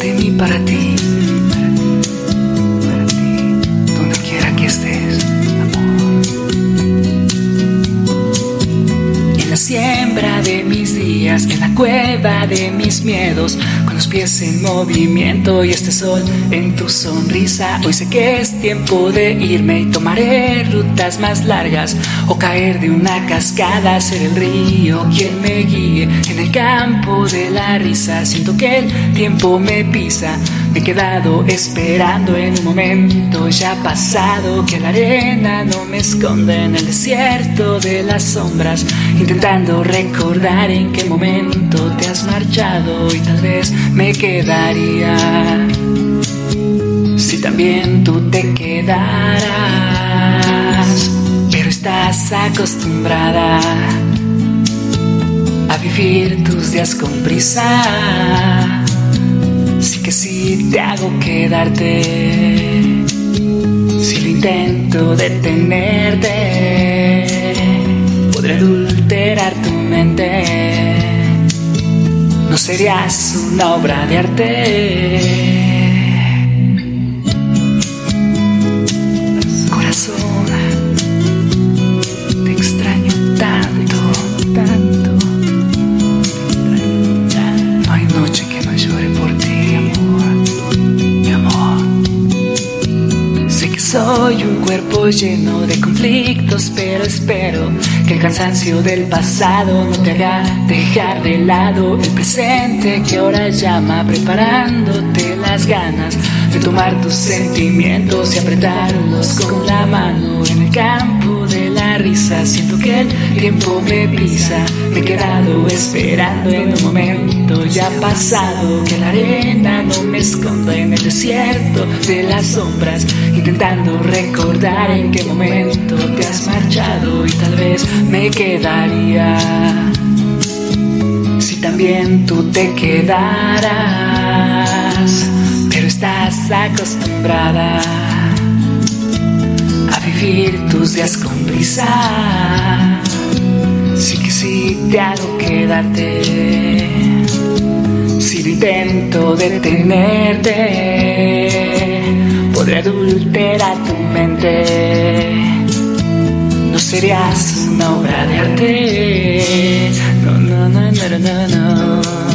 De mí para ti, de mis días, en la cueva de mis miedos, con los pies en movimiento y este sol en tu sonrisa. Hoy sé que es tiempo de irme y tomaré rutas más largas o caer de una cascada, ser el río quien me guíe en el campo de la risa. Siento que el tiempo me pisa. Me he quedado esperando en un momento ya pasado que la arena no me esconde en el desierto de las sombras, intentando recordar en qué momento te has marchado y tal vez me quedaría si también tú te quedaras, pero estás acostumbrada a vivir tus días con prisa. Te hago quedarte, si lo intento detenerte, podré adulterar tu mente. No serías una obra de arte. Soy un cuerpo lleno de conflictos, pero espero que el cansancio del pasado no te haga dejar de lado el presente que ahora llama, preparándote las ganas de tomar tus sentimientos y apretarlos con la mano en el campo de la risa. Siento que el tiempo me pisa, me he quedado esperando en un momento ya pasado que la arena no me esconda en el desierto de las sombras, intentando recordar en qué momento te has marchado y tal vez me quedaría si también tú te quedaras, pero estás acostumbrada a vivir tus días con prisa. Sí que sí te hago quedarte, si intento detenerte, podré adulterar tu mente no serías una obra de arte. No, no, no, no, no, no.